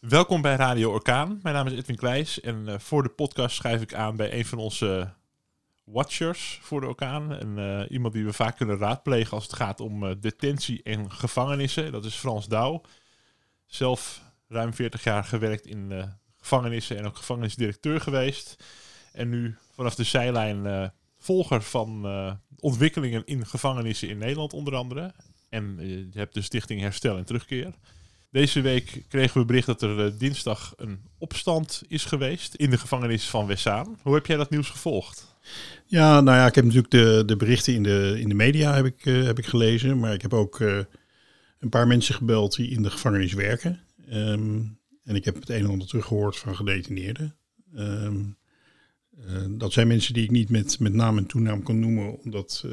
Welkom bij Radio Orkaan. Mijn naam is Edwin Kleijs en uh, voor de podcast schrijf ik aan bij een van onze watchers voor de orkaan. En uh, iemand die we vaak kunnen raadplegen als het gaat om uh, detentie en gevangenissen. Dat is Frans Douw. Zelf ruim 40 jaar gewerkt in gevangenissen en ook gevangenisdirecteur geweest. En nu vanaf de zijlijn volger van ontwikkelingen in gevangenissen in Nederland onder andere. En je hebt de stichting Herstel en Terugkeer. Deze week kregen we bericht dat er uh, dinsdag een opstand is geweest in de gevangenis van Wessaan. Hoe heb jij dat nieuws gevolgd? Ja, nou ja, ik heb natuurlijk de, de berichten in de, in de media heb ik, uh, heb ik gelezen. Maar ik heb ook uh, een paar mensen gebeld die in de gevangenis werken. Um, en ik heb het een en ander teruggehoord van gedetineerden. Um, dat zijn mensen die ik niet met, met naam en toenaam kan noemen, omdat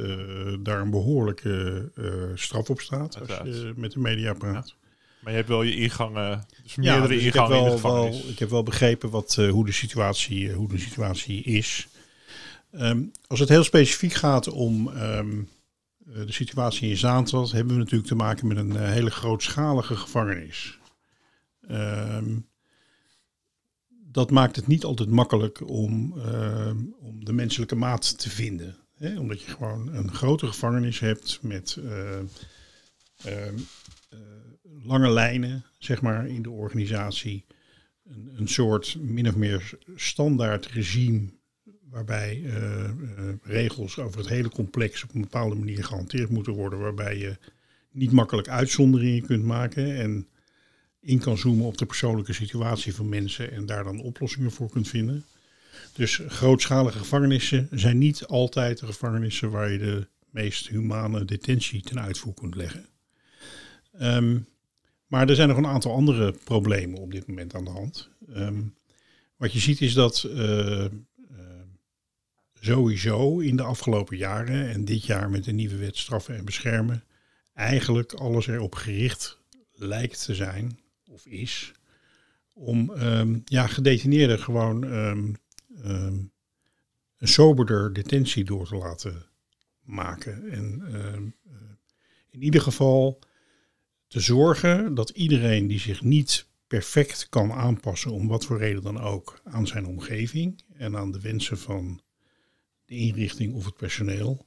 daar een behoorlijke straf op staat als je met de media praat. Ja. Maar je hebt wel je ingangen, dus meerdere dus ingangen ik heb wel, in de gevangenis. Wel, ik heb wel begrepen wat, uh, hoe, de situatie, uh, hoe de situatie is. Um, als het heel specifiek gaat om um, uh, de situatie in Zaanstad, hebben we natuurlijk te maken met een hele grootschalige gevangenis. Um, dat maakt het niet altijd makkelijk om, om de menselijke maat te vinden. Hè? Omdat je gewoon een grote gevangenis hebt met lange lijnen, zeg maar, in de organisatie. Een, een soort min of meer standaard regime waarbij uh, uh, regels over het hele complex op een bepaalde manier gehanteerd moeten worden, waarbij je niet makkelijk uitzonderingen kunt maken en in kan zoomen op de persoonlijke situatie van mensen en daar dan oplossingen voor kunt vinden. Dus grootschalige gevangenissen zijn niet altijd de gevangenissen waar je de meest humane detentie ten uitvoer kunt leggen. Um, maar er zijn nog een aantal andere problemen op dit moment aan de hand. Um, wat je ziet is dat uh, uh, sowieso in de afgelopen jaren en dit jaar met de nieuwe wet straffen en beschermen, eigenlijk alles erop gericht lijkt te zijn, of is, om um, ja, gedetineerden gewoon een soberder detentie door te laten maken. En uh, in ieder geval te zorgen dat iedereen die zich niet perfect kan aanpassen, om wat voor reden dan ook, aan zijn omgeving en aan de wensen van de inrichting of het personeel,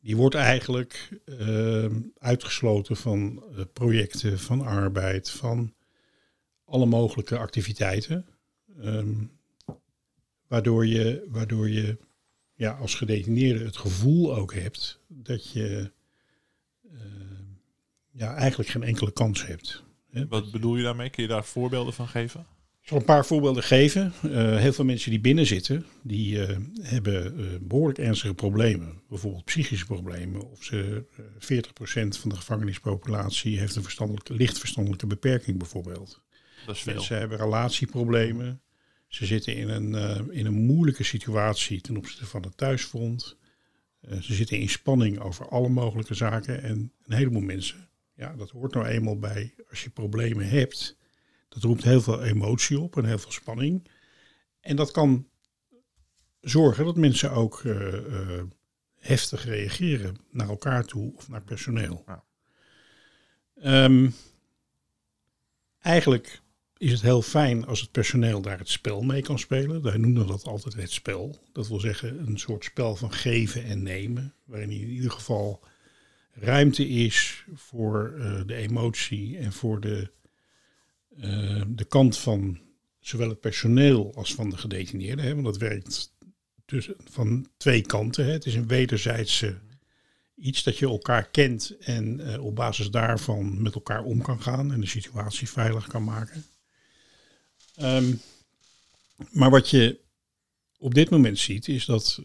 die wordt eigenlijk uh, uitgesloten van uh, projecten, van arbeid, van alle mogelijke activiteiten. Um, waardoor je, waardoor je ja, als gedetineerde het gevoel ook hebt dat je ja, eigenlijk geen enkele kans hebt. Wat bedoel je daarmee? Kun je daar voorbeelden van geven? Ik zal een paar voorbeelden geven. Uh, heel veel mensen die binnen zitten, die uh, hebben uh, behoorlijk ernstige problemen. Bijvoorbeeld psychische problemen. Of ze, 40% van de gevangenispopulatie heeft een verstandelijke, licht verstandelijke beperking bijvoorbeeld. Dat is veel. Mensen hebben relatieproblemen. Ze zitten in een, in een moeilijke situatie ten opzichte van het thuisfront. ze zitten in spanning over alle mogelijke zaken. En een heleboel mensen ja, dat hoort nou eenmaal bij als je problemen hebt. Dat roept heel veel emotie op en heel veel spanning. En dat kan zorgen dat mensen ook uh, uh, heftig reageren naar elkaar toe of naar personeel. Ja. Um, eigenlijk is het heel fijn als het personeel daar het spel mee kan spelen. Wij noemen dat altijd het spel. Dat wil zeggen een soort spel van geven en nemen. Waarin je in ieder geval ruimte is voor uh, de emotie en voor de, uh, de kant van zowel het personeel als van de gedetineerden. Hè, want dat werkt dus van twee kanten. Hè. Het is een wederzijdse iets dat je elkaar kent en uh, op basis daarvan met elkaar om kan gaan en de situatie veilig kan maken. Um, maar wat je op dit moment ziet is dat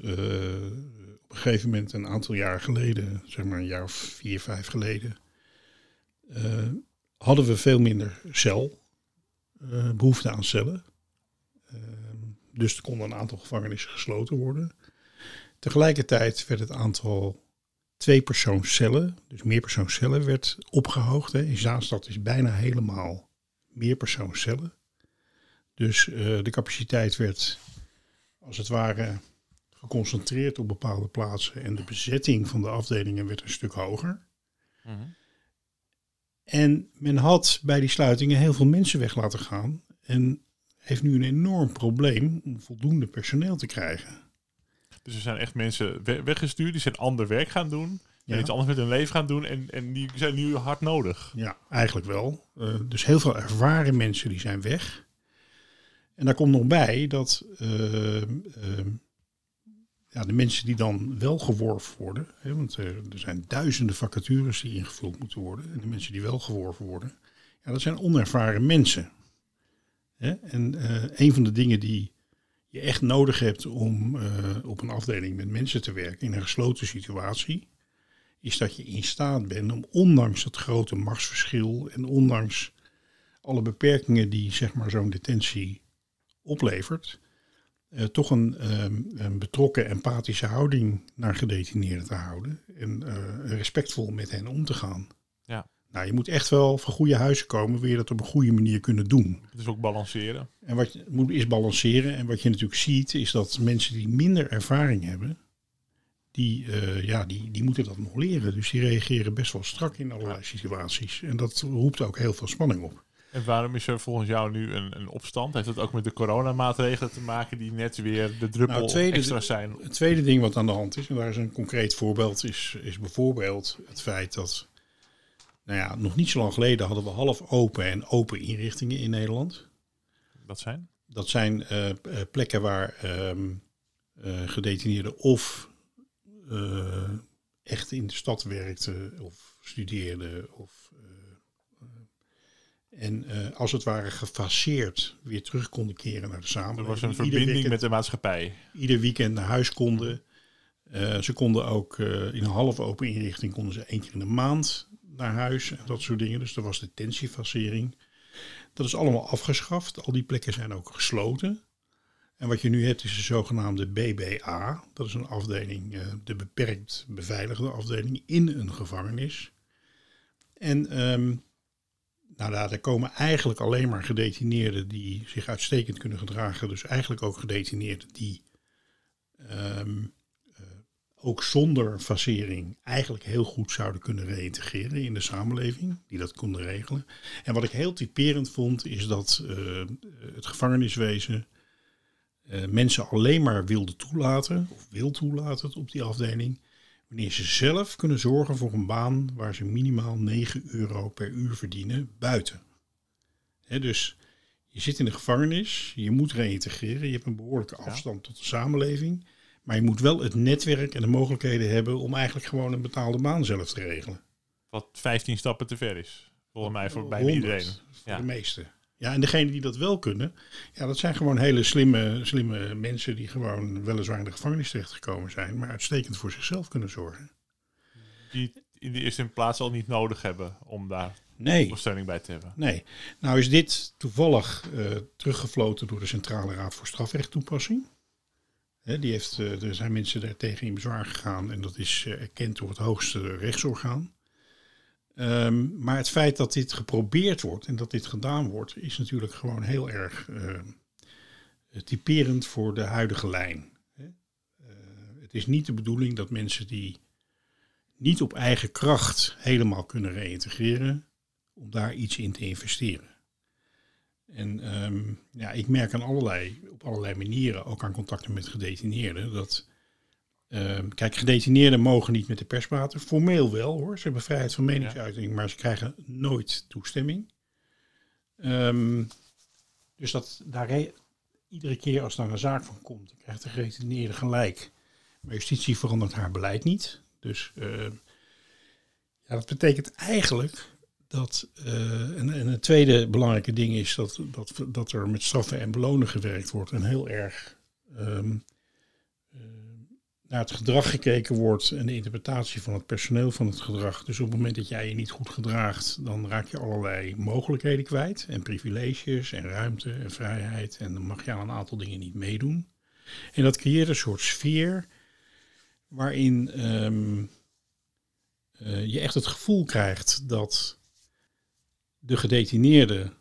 een gegeven moment, een aantal jaar geleden, zeg maar een jaar of vier, vijf geleden, uh, hadden we veel minder cel, uh, behoefte aan cellen. Uh, dus er konden een aantal gevangenissen gesloten worden. Tegelijkertijd werd het aantal tweepersoonscellen, dus meerpersoonscellen, werd opgehoogd. Hè. In Zaanstad is bijna helemaal meerpersoonscellen. Dus de capaciteit werd als het ware geconcentreerd op bepaalde plaatsen en de bezetting van de afdelingen werd een stuk hoger. Mm En men had bij die sluitingen heel veel mensen weg laten gaan. En heeft nu een enorm probleem om voldoende personeel te krijgen. Dus er zijn echt mensen we- weggestuurd, die zijn ander werk gaan doen. Ja. En iets anders met hun leven gaan doen. En, en die zijn nu hard nodig. Ja, eigenlijk wel. Eh, dus heel veel ervaren mensen die zijn weg. En daar komt nog bij dat eh, eh, ja, de mensen die dan wel geworven worden, hè, want eh, er zijn duizenden vacatures die ingevuld moeten worden, en de mensen die wel geworven worden, ja, dat zijn onervaren mensen. Hè? En eh, een van de dingen die je echt nodig hebt om eh, op een afdeling met mensen te werken in een gesloten situatie, is dat je in staat bent om ondanks het grote machtsverschil en ondanks alle beperkingen die zeg maar zo'n detentie oplevert, eh, toch een, ehm, een betrokken, empathische houding naar gedetineerden te houden en eh, respectvol met hen om te gaan. Ja. Nou, je moet echt wel van goede huizen komen, wil je dat op een goede manier kunnen doen. Dus ook balanceren. En wat je moet is balanceren. En wat je natuurlijk ziet, is dat mensen die minder ervaring hebben, die, eh, ja, die, die moeten dat nog leren. Dus die reageren best wel strak in allerlei situaties. En dat roept ook heel veel spanning op. En waarom is er volgens jou nu een, een opstand? Heeft dat ook met de coronamaatregelen te maken die net weer de druppel Nou, tweede- extra zijn? Het tweede ding wat aan de hand is, en daar is een concreet voorbeeld, is, is bijvoorbeeld het feit dat, nou ja, nog niet zo lang geleden hadden we half open en open inrichtingen in Nederland. Dat zijn? Dat zijn eh, eh, plekken waar ehm eh, gedetineerden of echt in de stad werkten of studeerden. Of, en eh, als het ware gefaseerd weer terug konden keren naar de Er samenleving. was een verbinding weekend- met de maatschappij. ieder weekend naar huis konden. Eh, ze konden ook eh, in een half open inrichting konden ze één keer in de maand naar huis en dat soort dingen. Dus er was detentiefasering. Dat is allemaal afgeschaft. Al die plekken zijn ook gesloten. En wat je nu hebt is de zogenaamde BBA. Dat is een afdeling, de beperkt beveiligde afdeling in een gevangenis. En ehm, nou, daar, komen eigenlijk alleen maar gedetineerden die zich uitstekend kunnen gedragen. Dus eigenlijk ook gedetineerden die ehm, eh, ook zonder fasering eigenlijk heel goed zouden kunnen reïntegreren in de samenleving. Die dat konden regelen. En wat ik heel typerend vond is dat eh, het gevangeniswezen eh, mensen alleen maar wilde toelaten, of wil toelaten op die afdeling, wanneer ze zelf kunnen zorgen voor een baan waar ze minimaal 9 euro per uur verdienen buiten. Dus je zit in de gevangenis, je moet reïntegreren, je hebt een behoorlijke afstand tot de samenleving, maar je moet wel het netwerk en de mogelijkheden hebben om eigenlijk gewoon een betaalde baan zelf te regelen. Wat 15 stappen te ver is. Volgens mij voor bijna 100 iedereen. Voor Ja. de meesten. Ja, en degenen die dat wel kunnen, ja, dat zijn gewoon hele slimme, slimme mensen die gewoon weliswaar in de gevangenis terechtgekomen zijn, maar uitstekend voor zichzelf kunnen zorgen. Die in de eerste plaats al niet nodig hebben om daar Nee, ondersteuning bij te hebben. nee. Nou is dit toevallig eh, teruggefloten door de Centrale Raad voor Strafrechttoepassing. Hè, die heeft, eh, er zijn mensen daar tegen in bezwaar gegaan en dat is eh, erkend door het hoogste rechtsorgaan. Ehm, maar het feit dat dit geprobeerd wordt en dat dit gedaan wordt, is natuurlijk gewoon heel erg eh, typerend voor de huidige lijn. Eh, het is niet de bedoeling dat mensen die niet op eigen kracht helemaal kunnen reïntegreren, om daar iets in te investeren. En ehm, ja, ik merk aan allerlei, op allerlei manieren, ook aan contacten met gedetineerden, dat. Ehm, kijk, gedetineerden mogen niet met de pers praten. Formeel wel hoor. Ze hebben vrijheid van meningsuiting, maar ze krijgen nooit toestemming. Ehm, dus dat daar re- iedere keer als daar een zaak van komt, dan krijgt de gedetineerde gelijk. Maar justitie verandert haar beleid niet. Dus eh, ja, dat betekent eigenlijk dat. eh, en, en het tweede belangrijke ding is dat, dat, dat er met straffen en belonen gewerkt wordt en heel erg ehm, naar het gedrag gekeken wordt en de interpretatie van het personeel van het gedrag. Dus op het moment dat jij je niet goed gedraagt, dan raak je allerlei mogelijkheden kwijt en privileges en ruimte en vrijheid. En dan mag je aan een aantal dingen niet meedoen. En dat creëert een soort sfeer waarin ehm, eh, je echt het gevoel krijgt dat de gedetineerde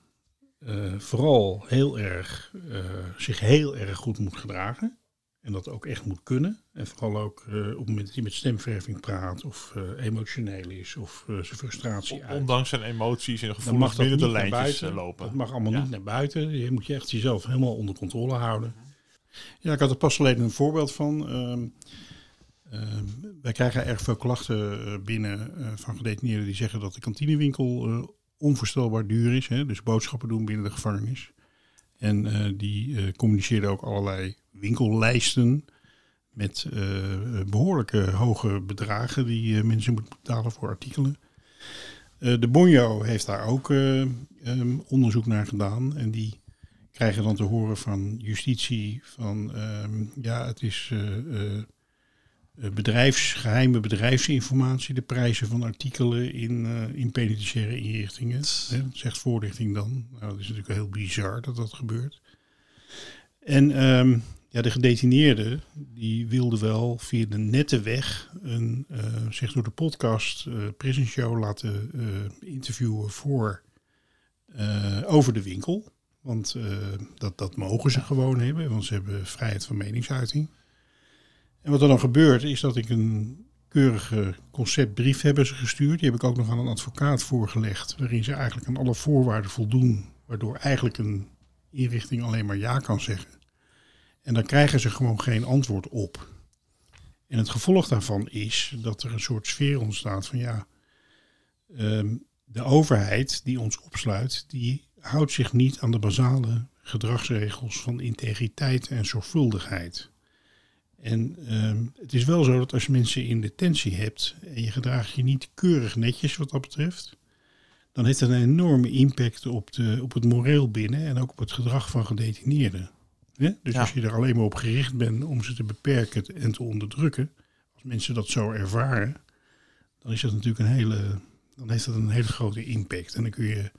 eh, vooral heel erg, eh, zich heel erg goed moet gedragen. En dat ook echt moet kunnen. En vooral ook op het moment dat hij met stemverving praat of emotioneel is of zijn frustratie uit. Ondanks zijn emoties en gevoelens binnen de lijntjes lopen. Dat mag allemaal niet naar buiten. Je moet je echt jezelf helemaal onder controle houden. Ja, ik had er pas geleden een voorbeeld van. Ehm, ehm, wij krijgen erg veel klachten binnen van gedetineerden die zeggen dat de kantinewinkel onvoorstelbaar duur is. Hè? Dus boodschappen doen binnen de gevangenis. En die communiceerden ook allerlei winkellijsten met uh, behoorlijke hoge bedragen die mensen moeten betalen voor artikelen. de Bonjo heeft daar ook um, onderzoek naar gedaan en die krijgen dan te horen van justitie van um, ja, het is eh, bedrijfs, geheime bedrijfsinformatie, de prijzen van artikelen in, uh, in penitentiaire inrichtingen. Hè, zegt voorlichting dan. Nou, dat is natuurlijk heel bizar dat dat gebeurt. En um, ja, de gedetineerden die wilden wel via de nette weg een, uh, zich door de podcast uh, Prison Show laten interviewen voor over de winkel. Want dat, dat mogen ze gewoon hebben, want ze hebben vrijheid van meningsuiting. En wat er dan gebeurt is dat ik een keurige conceptbrief hebben ze gestuurd. Die heb ik ook nog aan een advocaat voorgelegd, waarin ze eigenlijk aan alle voorwaarden voldoen, waardoor eigenlijk een inrichting alleen maar ja kan zeggen. En dan krijgen ze gewoon geen antwoord op. En het gevolg daarvan is dat er een soort sfeer ontstaat van ja, um, de overheid die ons opsluit, die houdt zich niet aan de basale gedragsregels van integriteit en zorgvuldigheid. En ehm, het is wel zo dat als je mensen in detentie hebt en je gedraagt je niet keurig netjes wat dat betreft, dan heeft dat een enorme impact op, de, op het moreel binnen en ook op het gedrag van gedetineerden. Dus als je er alleen maar op gericht bent om ze te beperken en te onderdrukken, als mensen dat zo ervaren, dan is dat natuurlijk een hele, dan heeft dat een hele grote impact. En dan kun je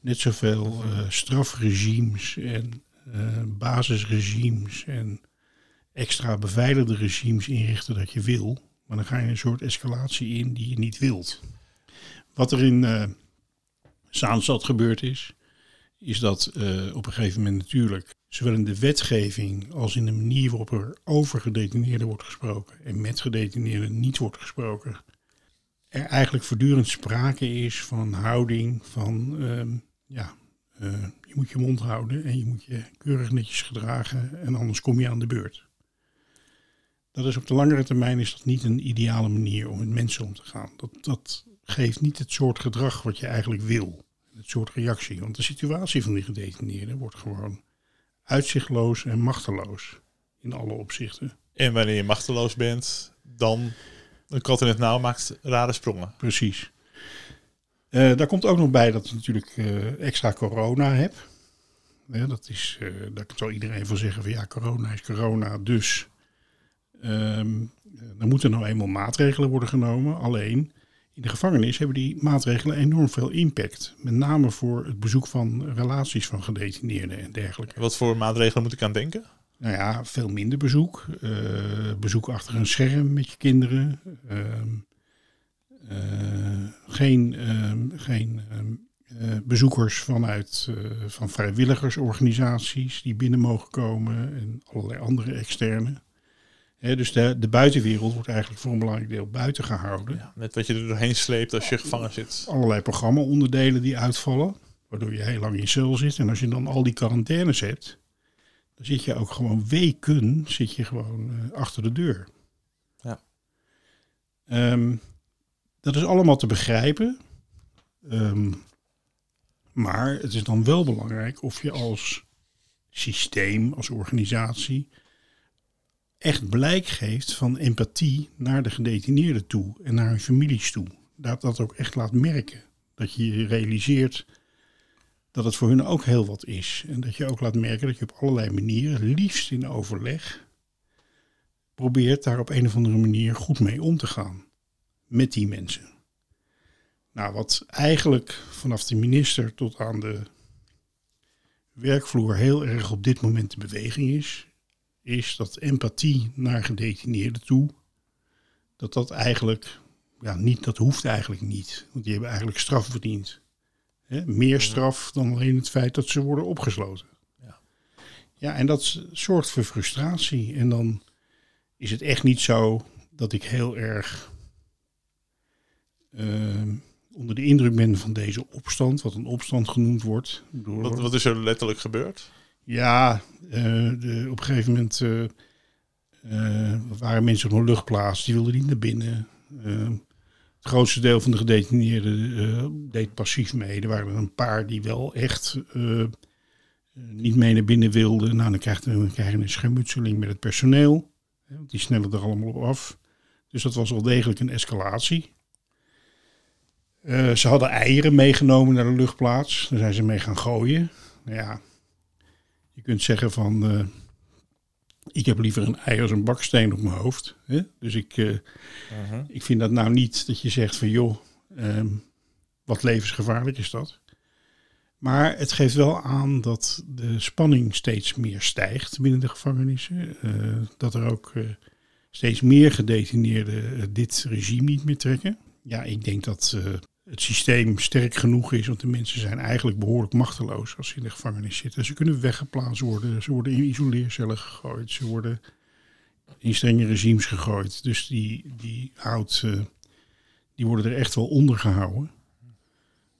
net zoveel uh, strafregimes en uh, basisregimes en extra beveiligde regimes inrichten dat je wil. Maar dan ga je een soort escalatie in die je niet wilt. Wat er in uh, Zaanstad gebeurd is, is dat uh, op een gegeven moment natuurlijk, zowel in de wetgeving als in de manier waarop er over gedetineerden wordt gesproken en met gedetineerden niet wordt gesproken, er eigenlijk voortdurend sprake is van houding van, uh, ja, uh, je moet je mond houden en je moet je keurig netjes gedragen en anders kom je aan de beurt. Dat is op de langere termijn is dat niet een ideale manier om met mensen om te gaan. Dat, dat geeft niet het soort gedrag wat je eigenlijk wil. Het soort reactie. Want de situatie van die gedetineerden wordt gewoon uitzichtloos en machteloos. In alle opzichten. En wanneer je machteloos bent, dan een kat in het nauw maakt rare sprongen. Precies. Uh, daar komt ook nog bij dat je natuurlijk uh, extra corona hebt. Ja, dat is, uh, daar zal iedereen van zeggen van ja, corona is corona, dus Um, er moeten nou eenmaal maatregelen worden genomen. Alleen in de gevangenis hebben die maatregelen enorm veel impact. Met name voor het bezoek van relaties van gedetineerden en dergelijke. Wat voor maatregelen moet ik aan denken? Nou ja, veel minder bezoek. Uh, bezoek achter een scherm met je kinderen. Uh, uh, geen ehm, geen uh, bezoekers vanuit van vrijwilligersorganisaties die binnen mogen komen en allerlei andere externe dus de, de, buitenwereld wordt eigenlijk voor een belangrijk deel buiten gehouden. Ja, net wat je er doorheen sleept als je gevangen zit. Allerlei programma-onderdelen die uitvallen, waardoor je heel lang in cel zit. En als je dan al die quarantaines hebt, dan zit je ook gewoon weken zit je gewoon uh, achter de deur. Ja. Um, dat is allemaal te begrijpen. Um, maar het is dan wel belangrijk of je als systeem, als organisatie echt blijk geeft van empathie naar de gedetineerden toe en naar hun families toe. Dat dat ook echt laat merken. Dat je je realiseert dat het voor hun ook heel wat is. En dat je ook laat merken dat je op allerlei manieren, liefst in overleg, probeert daar op een of andere manier goed mee om te gaan. Met die mensen. Nou, wat eigenlijk vanaf de minister tot aan de werkvloer heel erg op dit moment de beweging is, is dat empathie naar gedetineerden toe, dat dat eigenlijk, ja, niet, dat hoeft eigenlijk niet. Want die hebben eigenlijk straf verdiend. Meer straf dan alleen het feit dat ze worden opgesloten. Ja. Ja, en dat zorgt voor frustratie. En dan is het echt niet zo dat ik heel erg ehm, onder de indruk ben van deze opstand, wat een opstand genoemd wordt. Door, Wat, wat is er letterlijk gebeurd? Ja, eh, op een gegeven moment eh, eh, waren mensen op een luchtplaats, die wilden niet naar binnen. Het grootste deel van de gedetineerden deed passief mee. Er waren een paar die wel echt niet mee naar binnen wilden. Nou, dan krijg je, een schermutseling met het personeel. Want die snellen er allemaal op af. Dus dat was wel degelijk een escalatie. Ze hadden eieren meegenomen naar de luchtplaats. Daar zijn ze mee gaan gooien. Nou ja, je kunt zeggen van... eh, ik heb liever een ei als een baksteen op mijn hoofd. Hè? Dus ik, eh, ik vind dat nou niet dat je zegt van... joh, ehm, wat levensgevaarlijk is dat. Maar het geeft wel aan dat de spanning steeds meer stijgt binnen de gevangenissen. Eh, dat er ook steeds meer gedetineerden dit regime niet meer trekken. Ja, ik denk dat het systeem sterk genoeg is, want de mensen zijn eigenlijk behoorlijk machteloos als ze in de gevangenis zitten. Ze kunnen weggeplaatst worden, ze worden in isoleercellen gegooid, ze worden in strenge regimes gegooid. Dus die, die, houdt, eh, die worden er echt wel onder gehouden.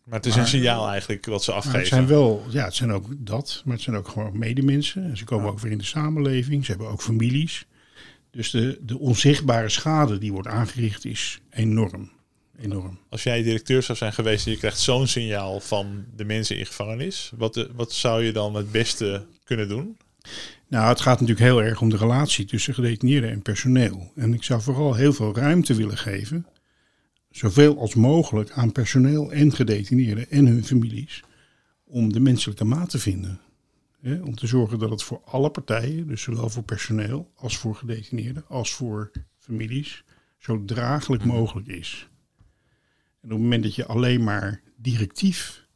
Maar het is Maar- een signaal eigenlijk wat ze afgeven. het zijn wel, ja, het zijn ook dat, maar het zijn ook gewoon medemensen. En ze komen ook weer in de samenleving. Ze hebben ook families. Dus de, de onzichtbare schade die wordt aangericht is enorm. Enorm. Als jij directeur zou zijn geweest en je krijgt zo'n signaal van de mensen in gevangenis, wat, eh, wat zou je dan het beste kunnen doen? Nou, het gaat natuurlijk heel erg om de relatie tussen gedetineerden en personeel. En ik zou vooral heel veel ruimte willen geven, zoveel als mogelijk aan personeel en gedetineerden en hun families, om de menselijke maat te vinden. Om te zorgen dat het voor alle partijen, dus zowel voor personeel als voor gedetineerden, als voor families, zo draaglijk mogelijk is. Op het moment dat je alleen maar directief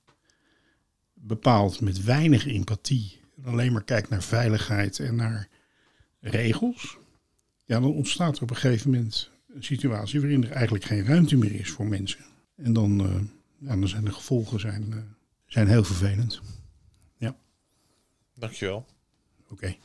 bepaalt met weinig empathie en alleen maar kijkt naar veiligheid en naar regels, ja, dan ontstaat er op een gegeven moment een situatie waarin er eigenlijk geen ruimte meer is voor mensen. En dan, eh, ja, dan zijn de gevolgen zijn, eh, zijn heel vervelend. Dankjewel. Oké.